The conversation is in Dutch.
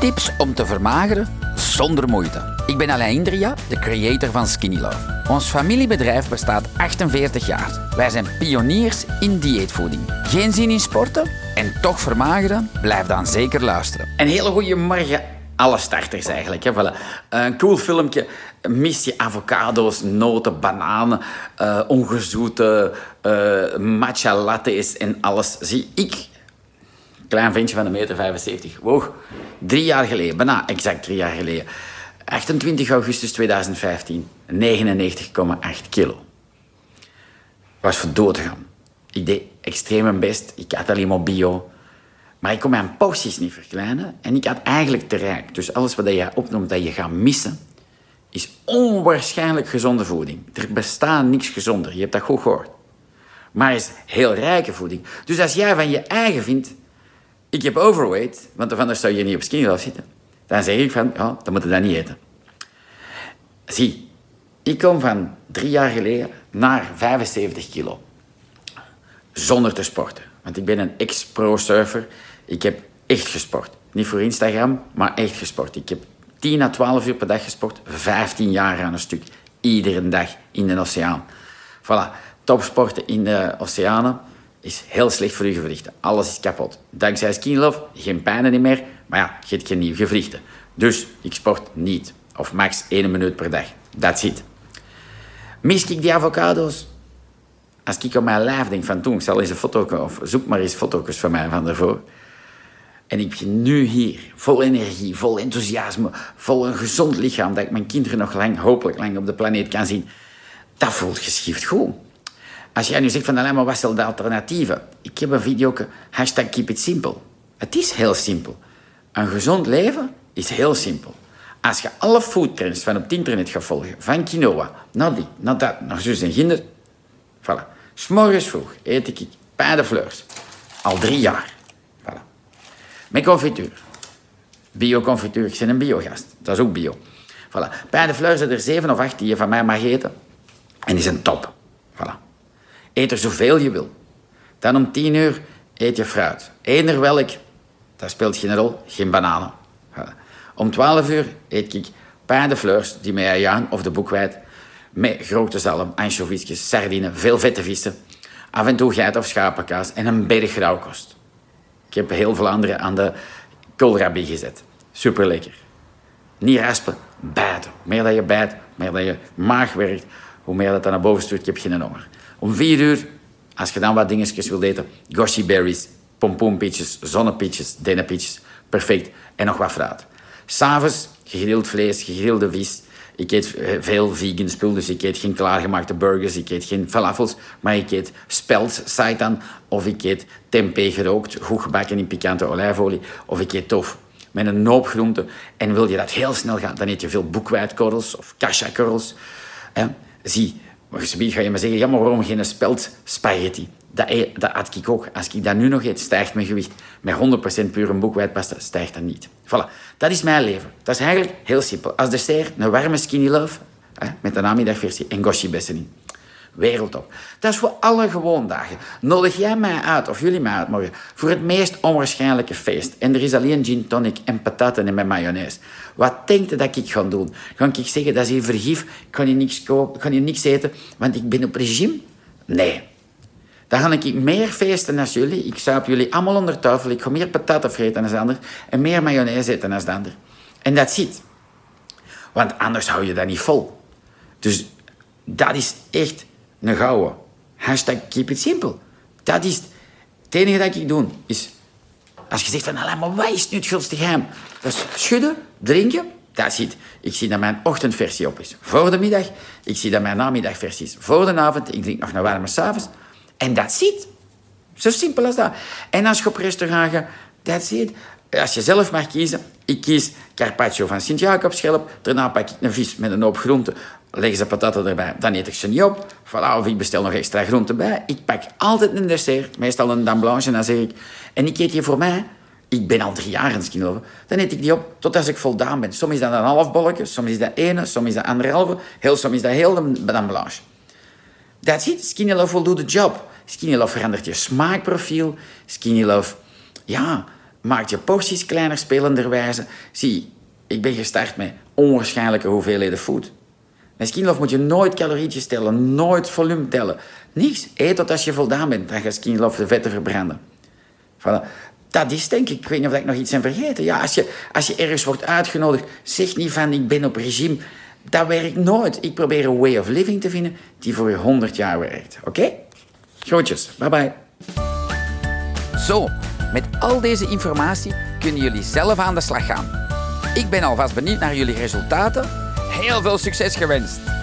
Tips om te vermageren zonder moeite. Ik ben Alain Indria, de creator van Skinny Love. Ons familiebedrijf bestaat 48 jaar. Wij zijn pioniers in dieetvoeding. Geen zin in sporten en toch vermageren? Blijf dan zeker luisteren. Een hele goede morgen alle starters eigenlijk. Hè. Voilà. Een cool filmpje. Mis je avocado's, noten, bananen, uh, ongezoete uh, matcha lattes en alles. Zie ik, klein ventje van een meter 75, woog drie jaar geleden, bijna exact drie jaar geleden, 28 augustus 2015, 99,8 kilo. Was voor dood te gaan. Ik deed extreem mijn best. Ik had alleen maar bio. Maar ik kon mijn porties niet verkleinen en ik had eigenlijk te rijk. Dus alles wat je opnoemt dat je gaat missen, is onwaarschijnlijk gezonde voeding. Er bestaat niks gezonder, je hebt dat goed gehoord. Maar is heel rijke voeding. Dus als jij van je eigen vindt, ik heb overweight, want anders zou je niet op skinny zitten. Dan zeg ik van, ja, dan moet je dat niet eten. Zie, ik kom van drie jaar geleden naar 75 kilo. Zonder te sporten. Want ik ben een ex-pro-surfer. Ik heb echt gesport. Niet voor Instagram, maar echt gesport. Ik heb 10 à 12 uur per dag gesport. 15 jaar aan een stuk. Iedere dag in de oceaan. Voilà. Topsporten in de oceanen is heel slecht voor je gewrichten. Alles is kapot. Dankzij Skin Love, geen pijnen meer. Maar ja, je hebt geen nieuwe gewrichten. Dus ik sport niet. Of max 1 minuut per dag. That's it. Mis ik die avocado's? Als ik op mijn lijf denk van toen, ik zal eens een foto, of zoek maar eens foto's van mij van daarvoor. En ik ben nu hier, vol energie, vol enthousiasme, vol een gezond lichaam, dat ik mijn kinderen nog lang, hopelijk lang op de planeet kan zien. Dat voelt geschift goed. Als jij nu zegt van, alleen maar wat zijn de alternatieven? Ik heb een video, hashtag keep it simple. Het is heel simpel. Een gezond leven is heel simpel. Als je alle foodtrends van op het internet gaat volgen, van quinoa, naar die, naar dat, naar zus en ginder, voilà. S'morgens vroeg eet ik paardenfleurs. Al drie jaar. Voilà. Met confituur. Bio-confituur. Ik ben een biogast. Dat is ook bio. Voilà. Paardenfleurs zijn er zeven of acht die je van mij mag eten. En die zijn top. Voilà. Eet er zoveel je wil. Dan om tien uur eet je fruit. Eender welk, dat speelt geen rol. Geen bananen. Om 12 uur eet ik paardenfleurs die ajaan of de boekwijd met grote zalm, anchoviesjes, sardines, veel vette vissen, af en toe geit- of schapenkaas en een berg rauwkost. Ik heb heel veel andere aan de koolrabi gezet. Super lekker. Niet raspen, bijten. Meer dat je bijt, meer dat je maag werkt, hoe meer dat dan naar boven stuurt. Heb geen honger. Om vier uur, als je dan wat dingetjes wilt eten, goshi berries, pompoenpietjes, zonnepietjes, dennenpietjes. Perfect. En nog wat fruit. S'avonds gegrild vlees, gegrilde vis. Ik eet eh, veel vegan spul, dus ik eet geen klaargemaakte burgers, ik eet geen falafels, maar ik eet spelt, seitan, of ik eet tempeh gerookt, goed gebakken in pikante olijfolie, of ik eet tof met een hoop groenten. En wil je dat heel snel gaan, dan eet je veel boekwijdkorrels of kashakorrels. Zie, maar ga je me zeggen, ja, maar waarom geen spelt spaghetti? Dat, dat had ik ook. Als ik dat nu nog eet, stijgt mijn gewicht. Met 100% pure boekwijdpasta stijgt dat niet. Voilà. Dat is mijn leven. Dat is eigenlijk heel simpel. Als dessert een warme skinny love hè, met een namiddagversie en goshi bessen in. Wereldtop. Dat is voor alle gewoondagen. Nodig jij mij uit, of jullie mij uit morgen, voor het meest onwaarschijnlijke feest. En er is alleen gin tonic en pataten in mijn mayonaise. Wat denkt je dat ik ga doen? Ga ik zeggen, dat is hier vergif, ik kan hier niks kopen, ik kan hier niks eten, want ik ben op regime? Nee. Dan ga ik meer feesten dan jullie. Ik zou op jullie allemaal onder tafel. Ik ga meer pataten vreten dan de ander. En meer mayonaise eten dan de ander. En dat ziet. Want anders hou je dat niet vol. Dus dat is echt een gouden. Hashtag keep it simple. Dat is het enige dat ik doe. Is als je zegt van, maar wat is nu het grootste geheim? Dat schudden, drinken, dat ziet. Ik zie dat mijn ochtendversie op is voor de middag. Ik zie dat mijn namiddagversie is voor de avond. Ik drink nog een warme s'avonds. En dat ziet. Zo simpel als dat. En als je op restaurant gaat, dat ziet. Als je zelf mag kiezen, ik kies carpaccio van Sint-Jacobschelp. Daarna pak ik een vis met een hoop groenten. Leg ze pataten erbij. Dan eet ik ze niet op. Voilà, of ik bestel nog extra groenten bij. Ik pak altijd een dessert. Meestal een dame. En dan zeg ik... En ik eet hier voor mij... Ik ben al drie jaar in skinloven. Dan eet ik die op tot als ik voldaan ben. Soms is dat een half bolletje. Soms is dat ene. Soms is dat anderhalve. Heel soms is dat heel de dame blanche. That's it. Skinny Love do the job. Skinny Love verandert je smaakprofiel. Skinny Love, ja, maakt je porties kleiner spelenderwijze. Zie, ik ben gestart met onwaarschijnlijke hoeveelheden food. Met Skinlove moet je nooit calorietjes tellen, nooit volume tellen. Niks. Eet tot als je voldaan bent. Dan gaat Skinlove de vetten verbranden. Voilà. Dat is denk ik. Ik weet niet of ik nog iets heb vergeten. Ja, als je, als je ergens wordt uitgenodigd, zeg niet van ik ben op regime. Dat werkt nooit. Ik probeer een way of living te vinden die voor je 100 jaar werkt. Oké? Groetjes. Bye bye. Zo, met al deze informatie kunnen jullie zelf aan de slag gaan. Ik ben alvast benieuwd naar jullie resultaten. Heel veel succes gewenst!